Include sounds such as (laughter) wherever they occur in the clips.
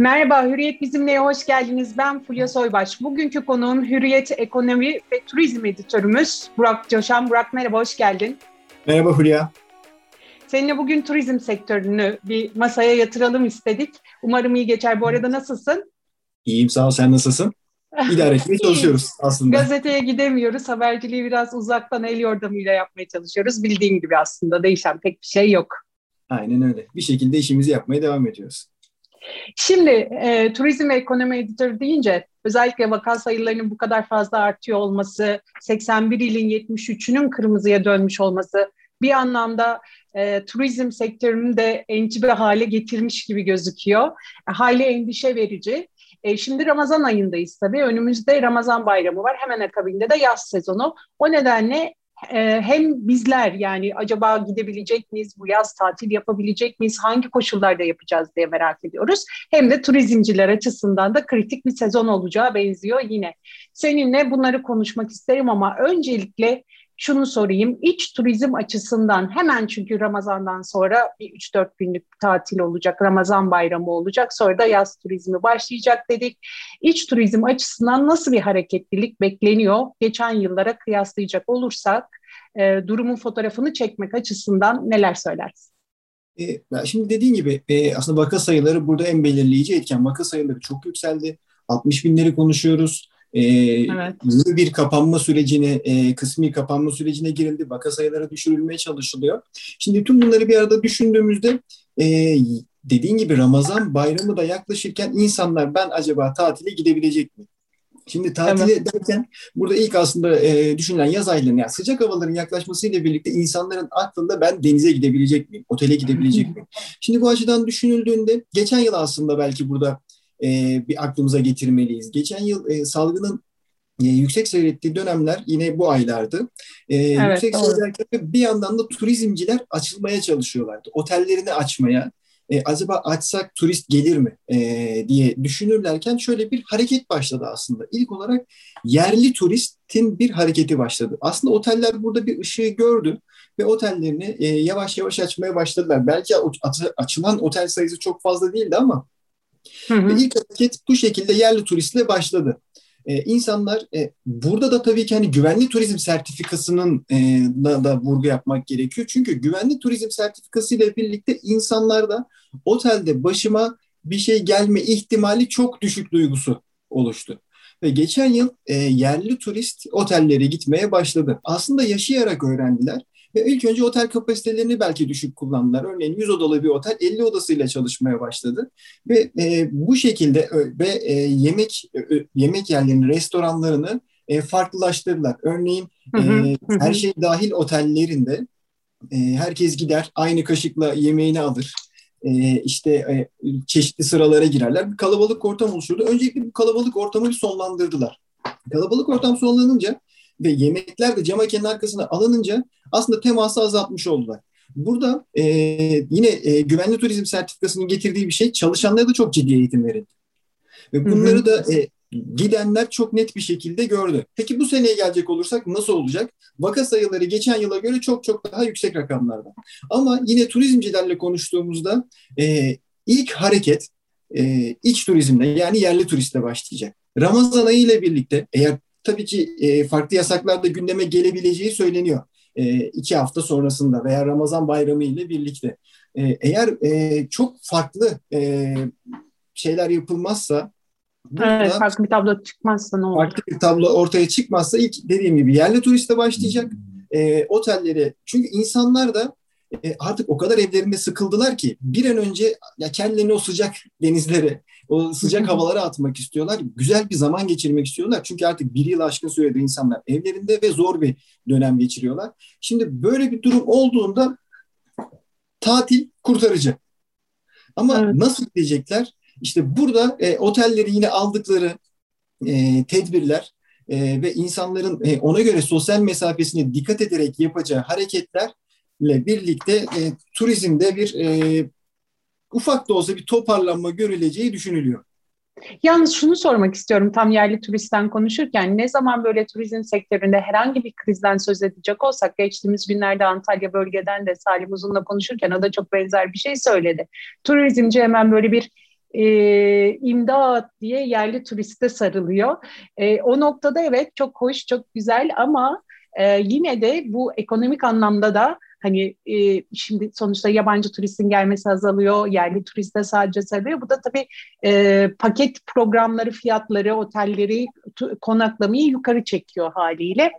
Merhaba, Hürriyet bizimle hoş geldiniz. Ben Fulya Soybaş. Bugünkü konuğum Hürriyet Ekonomi ve Turizm Editörümüz Burak Coşan. Burak merhaba, hoş geldin. Merhaba Fulya. Seninle bugün turizm sektörünü bir masaya yatıralım istedik. Umarım iyi geçer. Bu arada nasılsın? İyiyim sağ ol. Sen nasılsın? İdare etmeye (laughs) çalışıyoruz aslında. Gazeteye gidemiyoruz. Haberciliği biraz uzaktan el yordamıyla yapmaya çalışıyoruz. Bildiğin gibi aslında değişen pek bir şey yok. Aynen öyle. Bir şekilde işimizi yapmaya devam ediyoruz. Şimdi e, turizm ve ekonomi editörü deyince özellikle vaka sayılarının bu kadar fazla artıyor olması, 81 ilin 73'ünün kırmızıya dönmüş olması bir anlamda e, turizm sektörünü de encibe hale getirmiş gibi gözüküyor. E, hayli endişe verici. E, şimdi Ramazan ayındayız tabii. Önümüzde Ramazan bayramı var. Hemen akabinde de yaz sezonu. O nedenle hem bizler yani acaba gidebilecek miyiz, bu yaz tatil yapabilecek miyiz, hangi koşullarda yapacağız diye merak ediyoruz. Hem de turizmciler açısından da kritik bir sezon olacağı benziyor yine. Seninle bunları konuşmak isterim ama öncelikle şunu sorayım. İç turizm açısından hemen çünkü Ramazan'dan sonra bir 3-4 günlük tatil olacak. Ramazan bayramı olacak. Sonra da yaz turizmi başlayacak dedik. İç turizm açısından nasıl bir hareketlilik bekleniyor? Geçen yıllara kıyaslayacak olursak e, durumun fotoğrafını çekmek açısından neler söylersin? E, şimdi dediğin gibi e, aslında vaka sayıları burada en belirleyici etken. Vaka sayıları çok yükseldi. 60 binleri konuşuyoruz. E, evet. bir kapanma sürecine, e, kısmi kapanma sürecine girildi. Vaka sayıları düşürülmeye çalışılıyor. Şimdi tüm bunları bir arada düşündüğümüzde e, dediğin gibi Ramazan bayramı da yaklaşırken insanlar ben acaba tatile gidebilecek mi? Şimdi tatile evet. derken burada ilk aslında e, düşünülen yaz aylarının yani sıcak havaların yaklaşmasıyla birlikte insanların aklında ben denize gidebilecek miyim, otele gidebilecek miyim? Şimdi bu açıdan düşünüldüğünde geçen yıl aslında belki burada e, bir aklımıza getirmeliyiz. Geçen yıl e, salgının e, yüksek seyrettiği dönemler yine bu aylardı. E, evet, yüksek seyrederken bir yandan da turizmciler açılmaya çalışıyorlardı. Otellerini açmaya, e, acaba açsak turist gelir mi e, diye düşünürlerken şöyle bir hareket başladı aslında. İlk olarak yerli turistin bir hareketi başladı. Aslında oteller burada bir ışığı gördü ve otellerini e, yavaş yavaş açmaya başladılar. Belki açılan otel sayısı çok fazla değildi ama Hı hı. Ve ilk hareket bu şekilde yerli turistle başladı. Ee, insanlar e, burada da tabii ki hani güvenli turizm sertifikasının e, da, da vurgu yapmak gerekiyor. Çünkü güvenli turizm sertifikası ile birlikte insanlar da otelde başıma bir şey gelme ihtimali çok düşük duygusu oluştu. Ve geçen yıl e, yerli turist otellere gitmeye başladı. Aslında yaşayarak öğrendiler. Ve ilk önce otel kapasitelerini belki düşük kullandılar. Örneğin 100 odalı bir otel 50 odasıyla çalışmaya başladı. Ve e, bu şekilde ve e, yemek e, yemek yerlerini, restoranlarını e, farklılaştırdılar. Örneğin e, her şey dahil otellerinde e, herkes gider aynı kaşıkla yemeğini alır. E, işte e, çeşitli sıralara girerler. Bir kalabalık ortam oluşurdu. Öncelikle bu kalabalık ortamı bir sonlandırdılar. Kalabalık ortam sonlanınca ve yemekler de cam hakenin arkasına alınınca aslında teması azaltmış oldular. Burada e, yine e, güvenli turizm sertifikasının getirdiği bir şey çalışanlara da çok ciddi eğitim verildi. Ve bunları hı hı. da e, gidenler çok net bir şekilde gördü. Peki bu seneye gelecek olursak nasıl olacak? Vaka sayıları geçen yıla göre çok çok daha yüksek rakamlarda. Ama yine turizmcilerle konuştuğumuzda e, ilk hareket e, iç turizmle yani yerli turistle başlayacak. Ramazan ayı ile birlikte eğer tabii ki e, farklı yasaklar da gündeme gelebileceği söyleniyor. E, iki hafta sonrasında veya Ramazan bayramı ile birlikte. E, eğer e, çok farklı e, şeyler yapılmazsa burada, evet, farklı bir tablo çıkmazsa ne olur? Farklı bir tablo ortaya çıkmazsa ilk dediğim gibi yerli turiste başlayacak. E, otelleri çünkü insanlar da e, artık o kadar evlerinde sıkıldılar ki bir an önce ya kendilerini o sıcak denizlere, o sıcak (laughs) havalara atmak istiyorlar. Güzel bir zaman geçirmek istiyorlar. Çünkü artık bir yıl aşkın sürede insanlar evlerinde ve zor bir dönem geçiriyorlar. Şimdi böyle bir durum olduğunda tatil kurtarıcı. Ama evet. nasıl diyecekler? İşte burada e, otelleri yine aldıkları e, tedbirler e, ve insanların e, ona göre sosyal mesafesine dikkat ederek yapacağı hareketler ile birlikte e, turizmde bir e, ufak da olsa bir toparlanma görüleceği düşünülüyor. Yalnız şunu sormak istiyorum tam yerli turistten konuşurken ne zaman böyle turizm sektöründe herhangi bir krizden söz edecek olsak geçtiğimiz günlerde Antalya bölgeden de Salim Uzun'la konuşurken o da çok benzer bir şey söyledi. Turizmci hemen böyle bir e, imdat diye yerli turiste sarılıyor. E, o noktada evet çok hoş, çok güzel ama e, yine de bu ekonomik anlamda da hani e, şimdi sonuçta yabancı turistin gelmesi azalıyor, yerli turist de sadece seviyor. Bu da tabii e, paket programları, fiyatları, otelleri, konaklamayı yukarı çekiyor haliyle.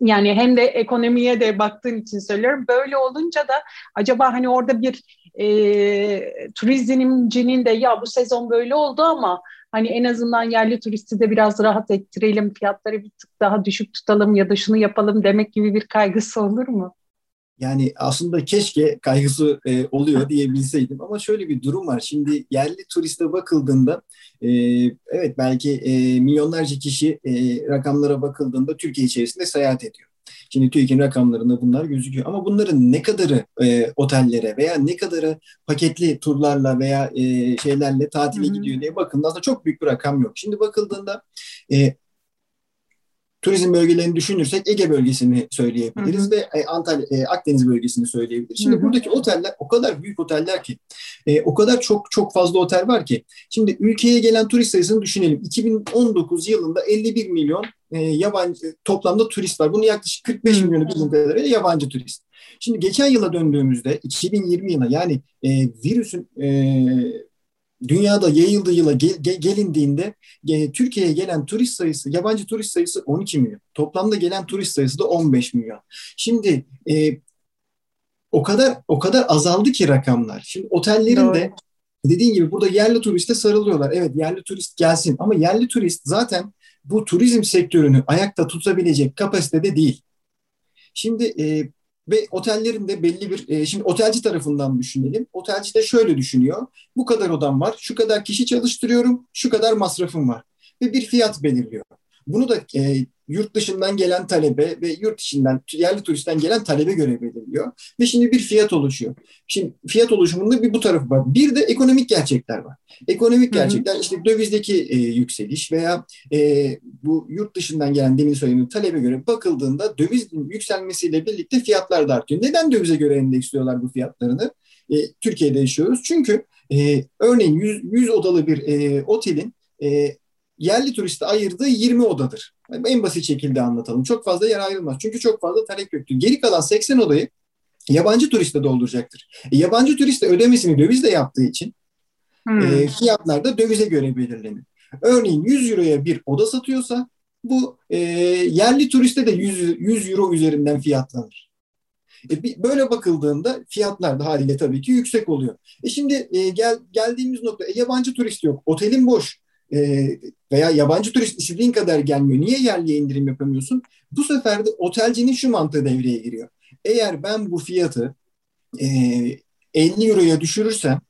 Yani hem de ekonomiye de baktığım için söylüyorum. Böyle olunca da acaba hani orada bir e, turizmcinin de ya bu sezon böyle oldu ama hani en azından yerli turisti de biraz rahat ettirelim, fiyatları bir tık daha düşük tutalım ya da şunu yapalım demek gibi bir kaygısı olur mu? Yani aslında keşke kaygısı e, oluyor diyebilseydim ama şöyle bir durum var. Şimdi yerli turiste bakıldığında e, evet belki e, milyonlarca kişi e, rakamlara bakıldığında Türkiye içerisinde seyahat ediyor. Şimdi TÜİK'in rakamlarında bunlar gözüküyor. Ama bunların ne kadarı e, otellere veya ne kadarı paketli turlarla veya e, şeylerle tatile Hı-hı. gidiyor diye bakıldığında aslında çok büyük bir rakam yok. Şimdi bakıldığında e, turizm bölgelerini düşünürsek Ege bölgesini söyleyebiliriz hı hı. ve e, Antalya, e, Akdeniz bölgesini söyleyebiliriz. Şimdi hı hı. buradaki oteller o kadar büyük oteller ki, e, o kadar çok çok fazla otel var ki. Şimdi ülkeye gelen turist sayısını düşünelim. 2019 yılında 51 milyon e, yabancı toplamda turist var. Bunu yaklaşık 45 hı. milyonu bizim kadarıyla yabancı turist. Şimdi geçen yıla döndüğümüzde 2020 yılına yani e, virüsün e, dünyada yayıldığı yıla gel, gel, gelindiğinde e, Türkiye'ye gelen turist sayısı, yabancı turist sayısı 12 milyon. Toplamda gelen turist sayısı da 15 milyon. Şimdi e, o kadar o kadar azaldı ki rakamlar. Şimdi otellerin Doğru. de dediğin gibi burada yerli turiste sarılıyorlar. Evet yerli turist gelsin ama yerli turist zaten bu turizm sektörünü ayakta tutabilecek kapasitede değil. Şimdi e, ve otellerin de belli bir, e, şimdi otelci tarafından düşünelim. Otelci de şöyle düşünüyor. Bu kadar odam var, şu kadar kişi çalıştırıyorum, şu kadar masrafım var. Ve bir fiyat belirliyor. Bunu da e, yurt dışından gelen talebe ve yurt içinden yerli turistten gelen talebe göre belirliyor. Ve şimdi bir fiyat oluşuyor. Şimdi fiyat oluşumunda bir bu tarafı var. Bir de ekonomik gerçekler var. Ekonomik gerçekler işte dövizdeki e, yükseliş veya e, bu yurt dışından gelen demin söylediğim talebe göre bakıldığında döviz yükselmesiyle birlikte fiyatlar da artıyor. Neden dövize göre endeksliyorlar bu fiyatlarını? E, Türkiye'de yaşıyoruz. Çünkü e, örneğin 100, 100 odalı bir e, otelin e, yerli turiste ayırdığı 20 odadır. Yani en basit şekilde anlatalım. Çok fazla yer ayrılmaz. Çünkü çok fazla talep yoktur. Geri kalan 80 odayı yabancı turistle dolduracaktır. E, yabancı turist de ödemesini dövizle yaptığı için hmm. e, fiyatlar da dövize göre belirlenir. Örneğin 100 euroya bir oda satıyorsa bu e, yerli turiste de 100, 100 euro üzerinden fiyatlanır. E, böyle bakıldığında fiyatlar da haliyle tabii ki yüksek oluyor. E şimdi e, gel, geldiğimiz nokta e, yabancı turist yok, otelin boş, e, veya yabancı turist istediğin kadar gelmiyor. Niye yerliye indirim yapamıyorsun? Bu sefer de otelcinin şu mantığı devreye giriyor. Eğer ben bu fiyatı e, 50 euroya düşürürsem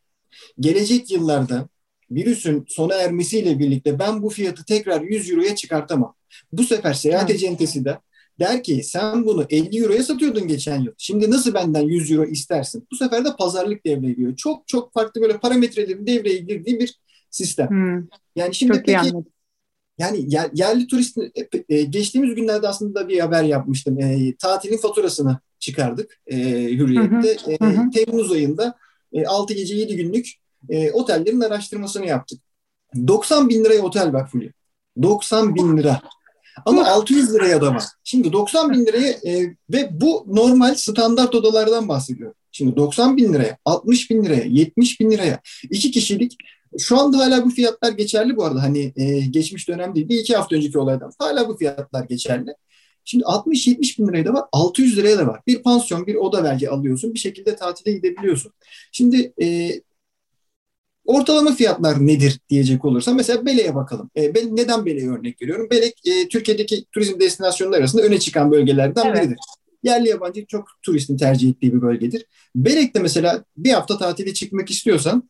gelecek yıllarda virüsün sona ermesiyle birlikte ben bu fiyatı tekrar 100 euroya çıkartamam. Bu sefer seyahat evet. ecentesi de der ki sen bunu 50 euroya satıyordun geçen yıl. Şimdi nasıl benden 100 euro istersin? Bu sefer de pazarlık devreye giriyor. Çok çok farklı böyle parametrelerin devreye girdiği bir sistem. Hmm. Yani şimdi Çok peki yani yer, yerli turist e, e, geçtiğimiz günlerde aslında bir haber yapmıştım. E, tatilin faturasını çıkardık e, Hürriyet'te. Hı hı. E, Temmuz ayında e, 6 gece 7 günlük e, otellerin araştırmasını yaptık. 90 bin liraya otel var Fulya. 90 bin lira. Ama 600 liraya da var. Şimdi 90 bin liraya e, ve bu normal standart odalardan bahsediyor. Şimdi 90 bin liraya, 60 bin liraya, 70 bin liraya iki kişilik şu anda hala bu fiyatlar geçerli bu arada. Hani e, geçmiş dönem değil. Bir iki hafta önceki olaydan. Hala bu fiyatlar geçerli. Şimdi 60-70 bin liraya da var. 600 liraya da var. Bir pansiyon, bir oda belki alıyorsun. Bir şekilde tatile gidebiliyorsun. Şimdi e, ortalama fiyatlar nedir diyecek olursa mesela Bele'ye bakalım. E, ben neden Bele'ye örnek veriyorum? Belek e, Türkiye'deki turizm destinasyonları arasında öne çıkan bölgelerden evet. biridir. Yerli yabancı çok turistin tercih ettiği bir bölgedir. Belek'te mesela bir hafta tatile çıkmak istiyorsan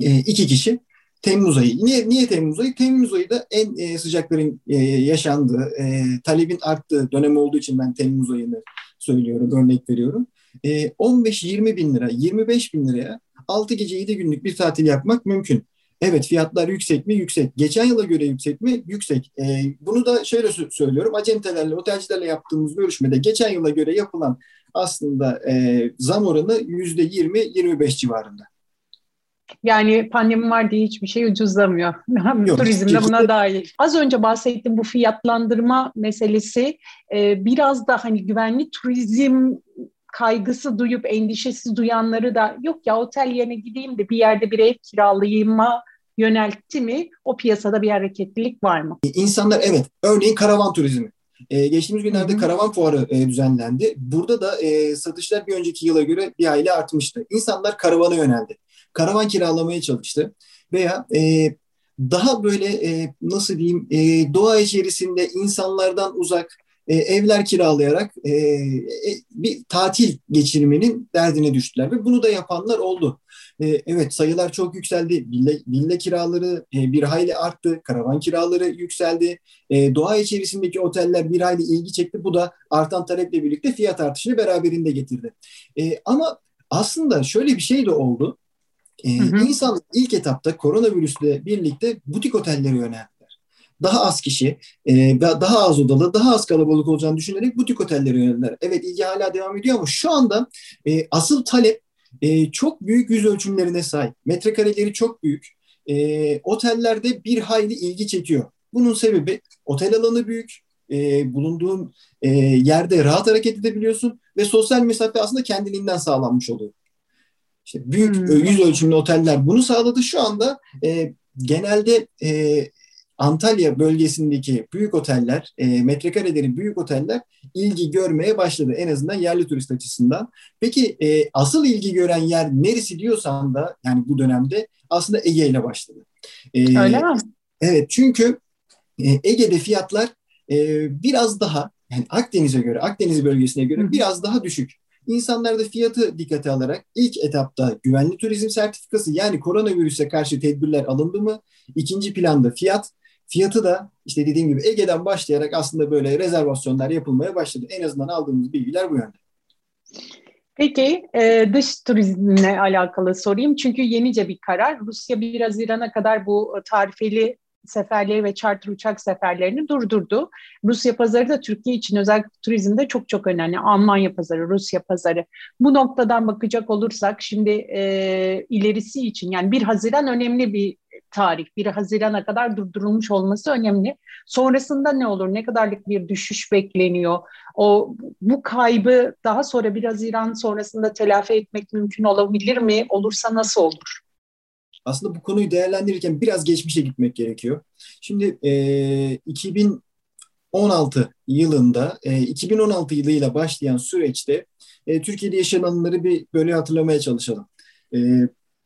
e, iki kişi Temmuz ayı. Niye, niye Temmuz ayı? Temmuz ayı da en e, sıcakların e, yaşandığı, e, talebin arttığı dönem olduğu için ben Temmuz ayını söylüyorum, örnek veriyorum. E, 15-20 bin lira, 25 bin liraya 6 gece 7 günlük bir tatil yapmak mümkün. Evet fiyatlar yüksek mi? Yüksek. Geçen yıla göre yüksek mi? Yüksek. E, bunu da şöyle söylüyorum. Acentelerle, otelcilerle yaptığımız görüşmede geçen yıla göre yapılan aslında e, zam oranı %20-25 civarında. Yani pandemi var diye hiçbir şey ucuzlamıyor. (laughs) Yok, Turizmde buna dahil. Az önce bahsettiğim bu fiyatlandırma meselesi e, biraz da hani güvenli turizm kaygısı duyup endişesi duyanları da yok ya otel yerine gideyim de bir yerde bir ev kiralayayım'a yöneltti mi? O piyasada bir hareketlilik var mı? İnsanlar evet. Örneğin karavan turizmi. Ee, geçtiğimiz günlerde Hı-hı. karavan fuarı e, düzenlendi. Burada da e, satışlar bir önceki yıla göre bir aile artmıştı. İnsanlar karavana yöneldi. Karavan kiralamaya çalıştı. Veya e, daha böyle e, nasıl diyeyim e, doğa içerisinde insanlardan uzak e, evler kiralayarak e, e, bir tatil geçirmenin derdine düştüler ve bunu da yapanlar oldu. E, evet sayılar çok yükseldi. Villa, villa kiraları e, bir hayli arttı. Karavan kiraları yükseldi. E, doğa içerisindeki oteller bir hayli ilgi çekti. Bu da artan taleple birlikte fiyat artışını beraberinde getirdi. E, ama aslında şöyle bir şey de oldu. E, hı hı. İnsan ilk etapta koronavirüsle birlikte butik otellere yöneldi daha az kişi, e, daha az odalı, daha az kalabalık olacağını düşünerek butik otellere yöneldiler. Evet ilgi hala devam ediyor ama şu anda e, asıl talep e, çok büyük yüz ölçümlerine sahip. Metrekareleri çok büyük. E, otellerde bir hayli ilgi çekiyor. Bunun sebebi otel alanı büyük, e, bulunduğun e, yerde rahat hareket edebiliyorsun ve sosyal mesafe aslında kendiliğinden sağlanmış oluyor. İşte büyük hmm. yüz ölçümlü oteller bunu sağladı. Şu anda e, genelde e, Antalya bölgesindeki büyük oteller, e, metrekareleri büyük oteller ilgi görmeye başladı. En azından yerli turist açısından. Peki e, asıl ilgi gören yer neresi diyorsan da yani bu dönemde aslında Ege ile başladı. E, Öyle mi? Evet çünkü e, Ege'de fiyatlar e, biraz daha yani Akdeniz'e göre, Akdeniz bölgesine göre Hı. biraz daha düşük. İnsanlar da fiyatı dikkate alarak ilk etapta güvenli turizm sertifikası yani koronavirüse karşı tedbirler alındı mı? İkinci planda fiyat, Fiyatı da işte dediğim gibi Ege'den başlayarak aslında böyle rezervasyonlar yapılmaya başladı. En azından aldığımız bilgiler bu yönde. Peki dış turizmle alakalı sorayım. Çünkü yenice bir karar. Rusya 1 Haziran'a kadar bu tarifeli seferleri ve charter uçak seferlerini durdurdu. Rusya pazarı da Türkiye için özellikle turizmde çok çok önemli. Almanya pazarı, Rusya pazarı. Bu noktadan bakacak olursak şimdi e, ilerisi için yani 1 Haziran önemli bir tarih 1 Haziran'a kadar durdurulmuş olması önemli. Sonrasında ne olur? Ne kadarlık bir düşüş bekleniyor? O bu kaybı daha sonra 1 Haziran sonrasında telafi etmek mümkün olabilir mi? Olursa nasıl olur? Aslında bu konuyu değerlendirirken biraz geçmişe gitmek gerekiyor. Şimdi e, 2016 yılında, e, 2016 yılıyla başlayan süreçte e, Türkiye'de yaşananları bir böyle hatırlamaya çalışalım. E,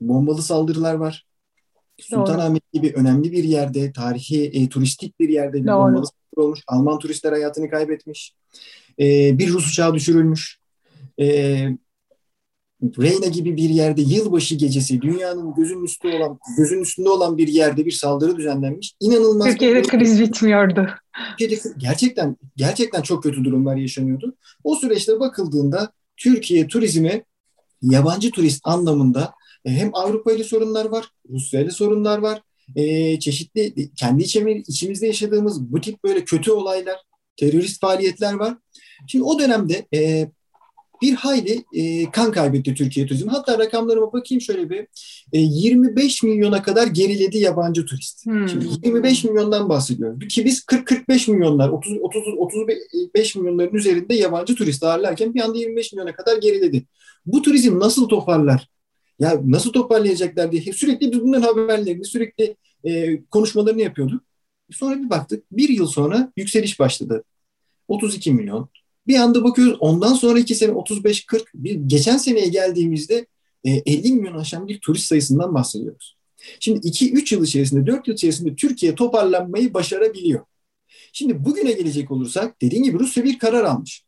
bombalı saldırılar var. Sultanahmet gibi önemli bir yerde, tarihi, e, turistik bir yerde bir Doğru. bombalı saldırı olmuş. Alman turistler hayatını kaybetmiş. E, bir Rus uçağı düşürülmüş. E, Reyna gibi bir yerde yılbaşı gecesi dünyanın gözünün üstünde olan gözün üstünde olan bir yerde bir saldırı düzenlenmiş. İnanılmaz. Türkiye'de bir, kriz bitmiyordu. Türkiye'de gerçekten gerçekten çok kötü durumlar yaşanıyordu. O süreçte bakıldığında Türkiye turizmi yabancı turist anlamında e, hem Avrupa ile sorunlar var, Rusya ile sorunlar var. E, çeşitli kendi içimizde yaşadığımız bu tip böyle kötü olaylar, terörist faaliyetler var. Şimdi o dönemde e, bir hayli e, kan kaybetti Türkiye turizmi. Hatta rakamlarıma bakayım şöyle bir. E, 25 milyona kadar geriledi yabancı turist. Hmm. Şimdi 25 milyondan bahsediyoruz. Ki biz 40-45 milyonlar, 30, 30, 35 milyonların üzerinde yabancı turist ağırlarken bir anda 25 milyona kadar geriledi. Bu turizm nasıl toparlar? Ya nasıl toparlayacaklar diye sürekli biz bunların haberlerini, sürekli e, konuşmalarını yapıyorduk. Sonra bir baktık bir yıl sonra yükseliş başladı. 32 milyon. Bir anda bakıyoruz ondan sonraki sene 35-40 bir geçen seneye geldiğimizde e, 50 milyon aşan bir turist sayısından bahsediyoruz. Şimdi 2-3 yıl içerisinde 4 yıl içerisinde Türkiye toparlanmayı başarabiliyor. Şimdi bugüne gelecek olursak dediğim gibi Rusya bir karar almış.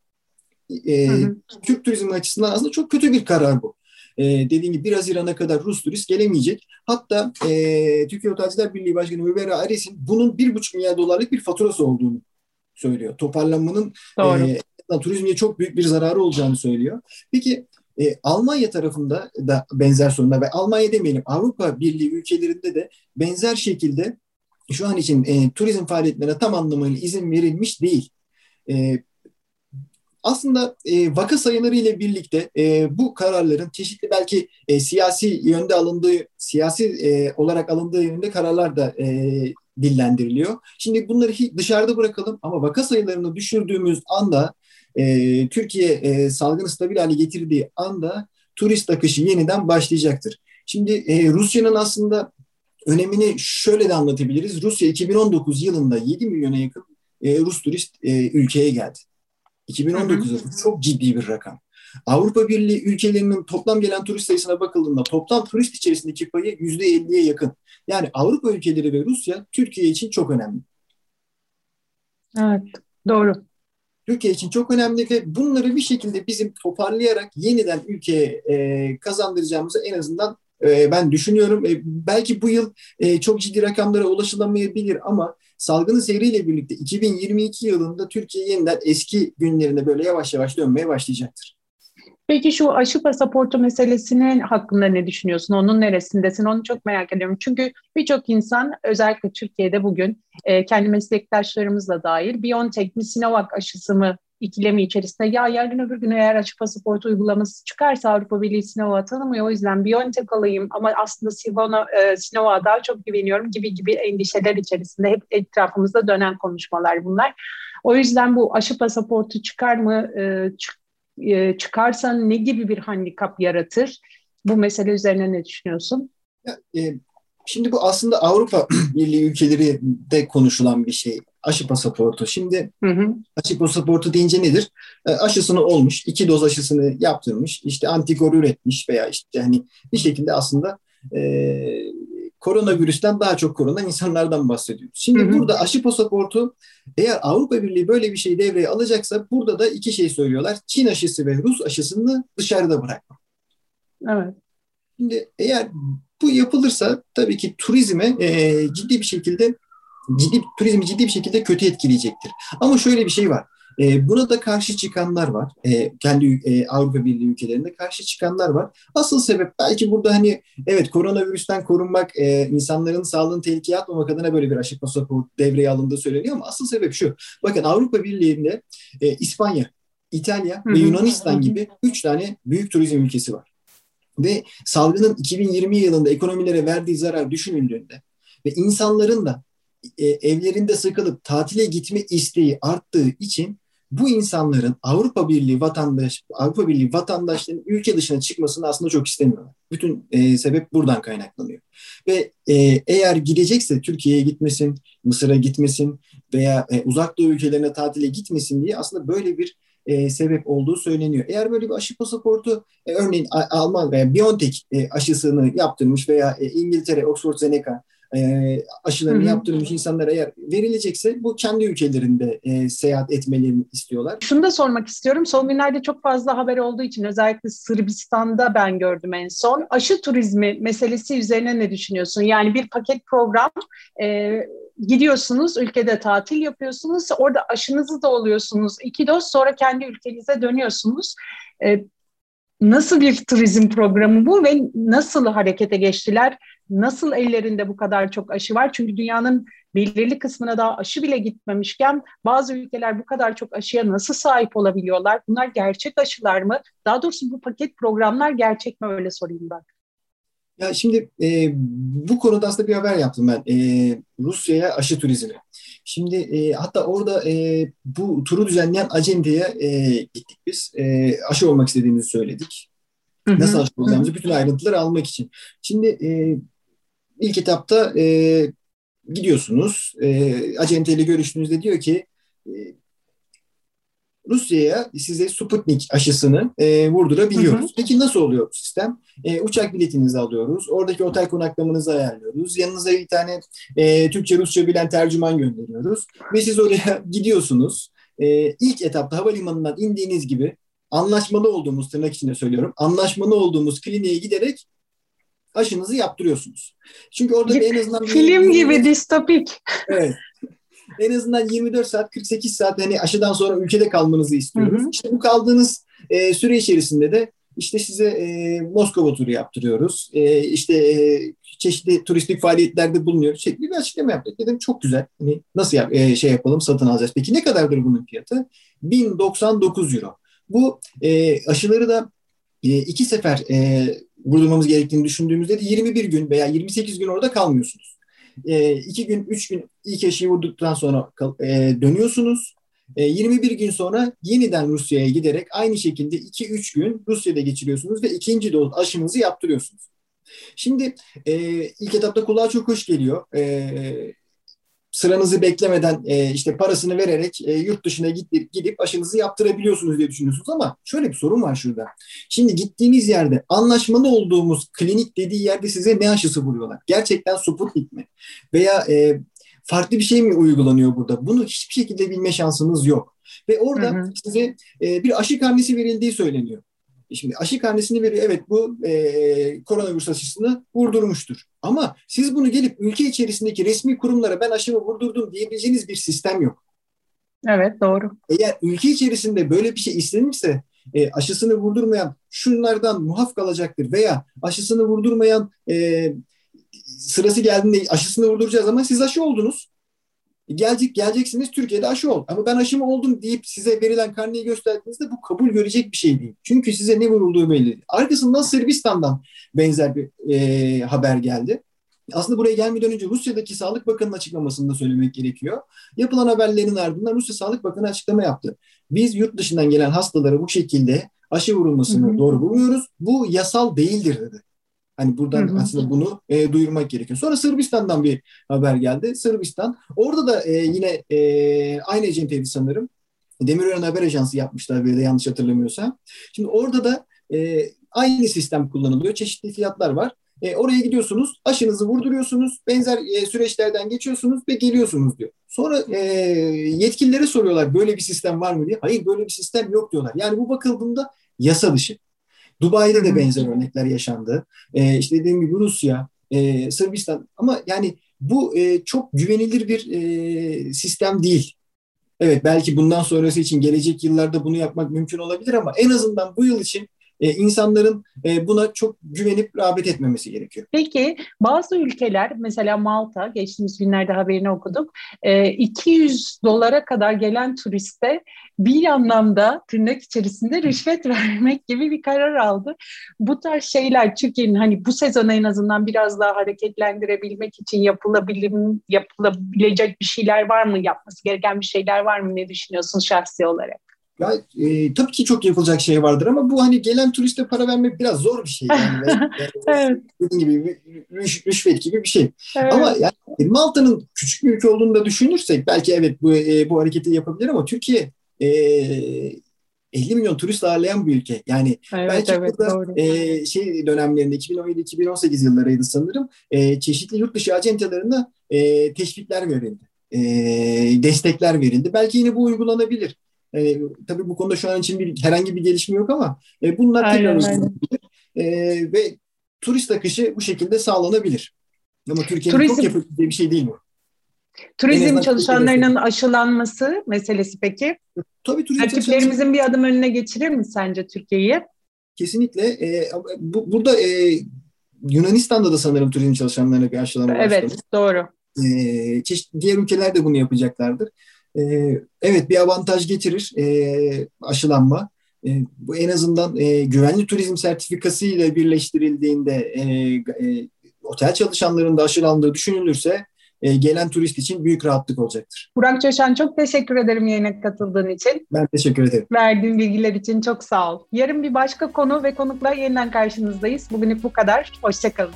E, hı hı. Türk turizmi açısından aslında çok kötü bir karar bu e, dediğim gibi 1 Haziran'a kadar Rus turist gelemeyecek. Hatta e, Türkiye Otelciler Birliği Başkanı Müberra Ares'in bunun 1,5 milyar dolarlık bir faturası olduğunu söylüyor. Toparlanmanın e, turizmye çok büyük bir zararı olacağını söylüyor. Peki e, Almanya tarafında da benzer sorunlar ve Almanya demeyelim Avrupa Birliği ülkelerinde de benzer şekilde şu an için e, turizm faaliyetlerine tam anlamıyla izin verilmiş değil. E, aslında e, vaka sayıları ile birlikte e, bu kararların çeşitli belki e, siyasi yönde alındığı, siyasi e, olarak alındığı yönde kararlar da e, dillendiriliyor. Şimdi bunları dışarıda bırakalım ama vaka sayılarını düşürdüğümüz anda e, Türkiye e, salgını stabil hale getirdiği anda turist akışı yeniden başlayacaktır. Şimdi e, Rusya'nın aslında önemini şöyle de anlatabiliriz. Rusya 2019 yılında 7 milyona yakın e, Rus turist e, ülkeye geldi. 2019 yılı çok ciddi bir rakam. Avrupa Birliği ülkelerinin toplam gelen turist sayısına bakıldığında toplam turist içerisindeki payı %50'ye yakın. Yani Avrupa ülkeleri ve Rusya Türkiye için çok önemli. Evet, doğru. Türkiye için çok önemli ve bunları bir şekilde bizim toparlayarak yeniden ülkeye e, kazandıracağımızı en azından e, ben düşünüyorum. E, belki bu yıl e, çok ciddi rakamlara ulaşılamayabilir ama salgının seyriyle birlikte 2022 yılında Türkiye yeniden eski günlerine böyle yavaş yavaş dönmeye başlayacaktır. Peki şu aşı pasaportu meselesinin hakkında ne düşünüyorsun? Onun neresindesin? Onu çok merak ediyorum. Çünkü birçok insan özellikle Türkiye'de bugün e, kendi meslektaşlarımız da dahil BioNTech mi Sinovac aşısı mı ikilemi içerisinde ya yarın öbür gün eğer açık pasaport uygulaması çıkarsa Avrupa Birliği Sinovac'ı tanımıyor. O yüzden BioNTech alayım ama aslında Sivona, e, Sinovac'a daha çok güveniyorum gibi gibi endişeler içerisinde hep etrafımızda dönen konuşmalar bunlar. O yüzden bu aşı pasaportu çıkar mı, e, çık, e, çıkarsa ne gibi bir handikap yaratır? Bu mesele üzerine ne düşünüyorsun? Ya, e, şimdi bu aslında Avrupa (clears throat) Birliği ülkeleri de konuşulan bir şey aşı pasaportu. Şimdi hı hı. aşı pasaportu deyince nedir? E, aşısını olmuş, iki doz aşısını yaptırmış, işte antikor üretmiş veya işte hani bir şekilde aslında e, koronavirüsten daha çok korunan insanlardan bahsediyoruz. Şimdi hı hı. burada aşı pasaportu eğer Avrupa Birliği böyle bir şey devreye alacaksa burada da iki şey söylüyorlar. Çin aşısı ve Rus aşısını dışarıda bırakma. Evet. Şimdi eğer bu yapılırsa tabii ki turizme e, ciddi bir şekilde ciddi turizmi ciddi bir şekilde kötü etkileyecektir. Ama şöyle bir şey var. E, buna da karşı çıkanlar var. E, kendi e, Avrupa Birliği ülkelerinde karşı çıkanlar var. Asıl sebep belki burada hani evet koronavirüsten korunmak, e, insanların sağlığını tehlikeye atmamak adına böyle bir aşı pasaport devreye alındığı söyleniyor ama asıl sebep şu. Bakın Avrupa Birliği'nde e, İspanya, İtalya ve Yunanistan gibi üç tane büyük turizm ülkesi var. Ve salgının 2020 yılında ekonomilere verdiği zarar düşünüldüğünde ve insanların da e, evlerinde sıkılıp tatile gitme isteği arttığı için bu insanların Avrupa Birliği vatandaş Avrupa Birliği vatandaşlarının ülke dışına çıkmasını aslında çok istemiyorlar. Bütün e, sebep buradan kaynaklanıyor. Ve e, eğer gidecekse Türkiye'ye gitmesin, Mısır'a gitmesin veya e, uzak doğu ülkelerine tatile gitmesin diye aslında böyle bir e, sebep olduğu söyleniyor. Eğer böyle bir aşı pasaportu e, örneğin Alman veya BioNTech e, aşısını yaptırmış veya e, İngiltere, Oxford Zeneca e, aşılarını yaptırmış insanlara eğer verilecekse bu kendi ülkelerinde e, seyahat etmelerini istiyorlar. Şunu da sormak istiyorum. Son günlerde çok fazla haber olduğu için özellikle Sırbistan'da ben gördüm en son. Aşı turizmi meselesi üzerine ne düşünüyorsun? Yani bir paket program e, gidiyorsunuz, ülkede tatil yapıyorsunuz, orada aşınızı da oluyorsunuz. iki doz sonra kendi ülkenize dönüyorsunuz. E, nasıl bir turizm programı bu ve nasıl harekete geçtiler? Nasıl ellerinde bu kadar çok aşı var? Çünkü dünyanın belirli kısmına daha aşı bile gitmemişken bazı ülkeler bu kadar çok aşıya nasıl sahip olabiliyorlar? Bunlar gerçek aşılar mı? Daha doğrusu bu paket programlar gerçek mi öyle sorayım ben. Ya şimdi e, bu konuda aslında bir haber yaptım ben. E, Rusya'ya aşı turizmi. Şimdi e, hatta orada e, bu turu düzenleyen acenteye e, gittik biz. E, aşı olmak istediğimizi söyledik. Nasıl aşı olacağımızı bütün ayrıntıları almak için. Şimdi e, ilk etapta e, gidiyorsunuz. E, acenteyle görüştüğünüzde diyor ki e, Rusya'ya size Sputnik aşısını e, vurdurabiliyoruz. Hı hı. Peki nasıl oluyor bu sistem? E, uçak biletinizi alıyoruz. Oradaki otel konaklamanızı ayarlıyoruz. Yanınıza bir tane e, Türkçe Rusça bilen tercüman gönderiyoruz. Ve siz oraya (laughs) gidiyorsunuz. E, ilk etapta havalimanından indiğiniz gibi anlaşmalı olduğumuz tırnak içinde söylüyorum. Anlaşmalı olduğumuz kliniğe giderek aşınızı yaptırıyorsunuz. Çünkü orada bir en azından... Film bir, gibi distopik. Evet en azından 24 saat 48 saat hani aşıdan sonra ülkede kalmanızı istiyoruz. Hı hı. İşte bu kaldığınız e, süre içerisinde de işte size e, Moskova turu yaptırıyoruz. E, işte e, çeşitli turistik faaliyetlerde bulunuyor şekli bir açıklama yaptık. Dedim çok güzel. Hani nasıl yap, e, şey yapalım satın alacağız. Peki ne kadardır bunun fiyatı? 1099 euro. Bu e, aşıları da e, iki sefer e, vurdurmamız gerektiğini düşündüğümüzde de 21 gün veya 28 gün orada kalmıyorsunuz. E, iki gün, üç gün ilk aşıyı vurduktan sonra e, dönüyorsunuz. 21 e, gün sonra yeniden Rusya'ya giderek aynı şekilde 2-3 gün Rusya'da geçiriyorsunuz ve ikinci doz aşınızı yaptırıyorsunuz. Şimdi e, ilk etapta kulağa çok hoş geliyor. E, sıranızı beklemeden e, işte parasını vererek e, yurt dışına gidip, gidip aşınızı yaptırabiliyorsunuz diye düşünüyorsunuz ama şöyle bir sorun var şurada. Şimdi gittiğiniz yerde anlaşmalı olduğumuz klinik dediği yerde size ne aşısı vuruyorlar? Gerçekten Sputnik mi? Veya e, farklı bir şey mi uygulanıyor burada? Bunu hiçbir şekilde bilme şansınız yok. Ve orada hı hı. size e, bir aşı karnesi verildiği söyleniyor. Şimdi aşı karnesini veriyor. Evet bu e, koronavirüs aşısını vurdurmuştur. Ama siz bunu gelip ülke içerisindeki resmi kurumlara ben aşımı vurdurdum diyebileceğiniz bir sistem yok. Evet doğru. Eğer ülke içerisinde böyle bir şey istenirse e, aşısını vurdurmayan şunlardan muaf kalacaktır veya aşısını vurdurmayan e, sırası geldiğinde aşısını vurduracağız ama siz aşı oldunuz. Gelecek, geleceksiniz Türkiye'de aşı ol. Ama ben aşımı oldum deyip size verilen karneyi gösterdiğinizde bu kabul görecek bir şey değil. Çünkü size ne vurulduğu belli. Arkasından Sırbistan'dan benzer bir e, haber geldi. Aslında buraya gelmeden önce Rusya'daki Sağlık Bakanı'nın açıklamasını da söylemek gerekiyor. Yapılan haberlerin ardından Rusya Sağlık Bakanı açıklama yaptı. Biz yurt dışından gelen hastalara bu şekilde aşı vurulmasını hı hı. doğru bulmuyoruz. Bu yasal değildir dedi. Hani buradan hı hı. aslında bunu e, duyurmak gerekiyor. Sonra Sırbistan'dan bir haber geldi. Sırbistan. Orada da e, yine e, aynı acenteydi sanırım. Demirören Haber Ajansı yapmışlar bir de yanlış hatırlamıyorsam. Şimdi orada da e, aynı sistem kullanılıyor. Çeşitli fiyatlar var. E, oraya gidiyorsunuz, aşınızı vurduruyorsunuz, benzer e, süreçlerden geçiyorsunuz ve geliyorsunuz diyor. Sonra e, yetkililere soruyorlar böyle bir sistem var mı diye. Hayır böyle bir sistem yok diyorlar. Yani bu bakıldığında yasa dışı. Dubai'de de benzer örnekler yaşandı. E, işte dediğim gibi Rusya, e, Sırbistan ama yani bu e, çok güvenilir bir e, sistem değil. Evet belki bundan sonrası için gelecek yıllarda bunu yapmak mümkün olabilir ama en azından bu yıl için e, insanların e, buna çok güvenip rağbet etmemesi gerekiyor. Peki bazı ülkeler mesela Malta geçtiğimiz günlerde haberini okuduk. E, 200 dolara kadar gelen turiste bir anlamda tırnak içerisinde rüşvet (laughs) vermek gibi bir karar aldı. Bu tarz şeyler Türkiye'nin hani bu sezonu en azından biraz daha hareketlendirebilmek için yapılabilir, yapılabilecek bir şeyler var mı? Yapması gereken bir şeyler var mı? Ne düşünüyorsun şahsi olarak? Ya e, tabii ki çok yapılacak şey vardır ama bu hani gelen turiste para vermek biraz zor bir şey. Yani. (laughs) evet. Dediğim gibi rüş, rüşvet gibi bir şey. Evet. Ama yani Malta'nın küçük bir ülke olduğunu da düşünürsek belki evet bu e, bu hareketi yapabilir ama Türkiye e, 50 milyon turist ağırlayan bir ülke. Yani evet, belki evet, burada e, şey dönemlerinde 2017-2018 yıllarıydı sanırım e, çeşitli yurt dışı acentelerine e, teşvikler verildi. E, destekler verildi. Belki yine bu uygulanabilir. E, tabii bu konuda şu an için bir herhangi bir gelişme yok ama e, bunlar tekrar uygulanabilir. E, ve turist akışı bu şekilde sağlanabilir. Ama Türkiye'nin Turizm... çok yapabildiği bir şey değil bu. Turizm çalışanlarının aşılanması meselesi peki? Tabii turizm Rakiplerimizin bir adım önüne geçirir mi sence Türkiye'yi? Kesinlikle. E, bu, burada e, Yunanistan'da da sanırım turizm çalışanlarına bir aşılama Evet, başladı. doğru. E, çeşitli diğer ülkeler de bunu yapacaklardır. E, evet bir avantaj getirir e, aşılanma. E, bu en azından e, güvenli turizm sertifikası ile birleştirildiğinde e, e, otel çalışanlarının da aşılandığı düşünülürse e, gelen turist için büyük rahatlık olacaktır. Burak Coşan çok teşekkür ederim yayına katıldığın için. Ben teşekkür ederim. Verdiğin bilgiler için çok sağ ol. Yarın bir başka konu ve konukla yeniden karşınızdayız. Bugünlük bu kadar. Hoşçakalın.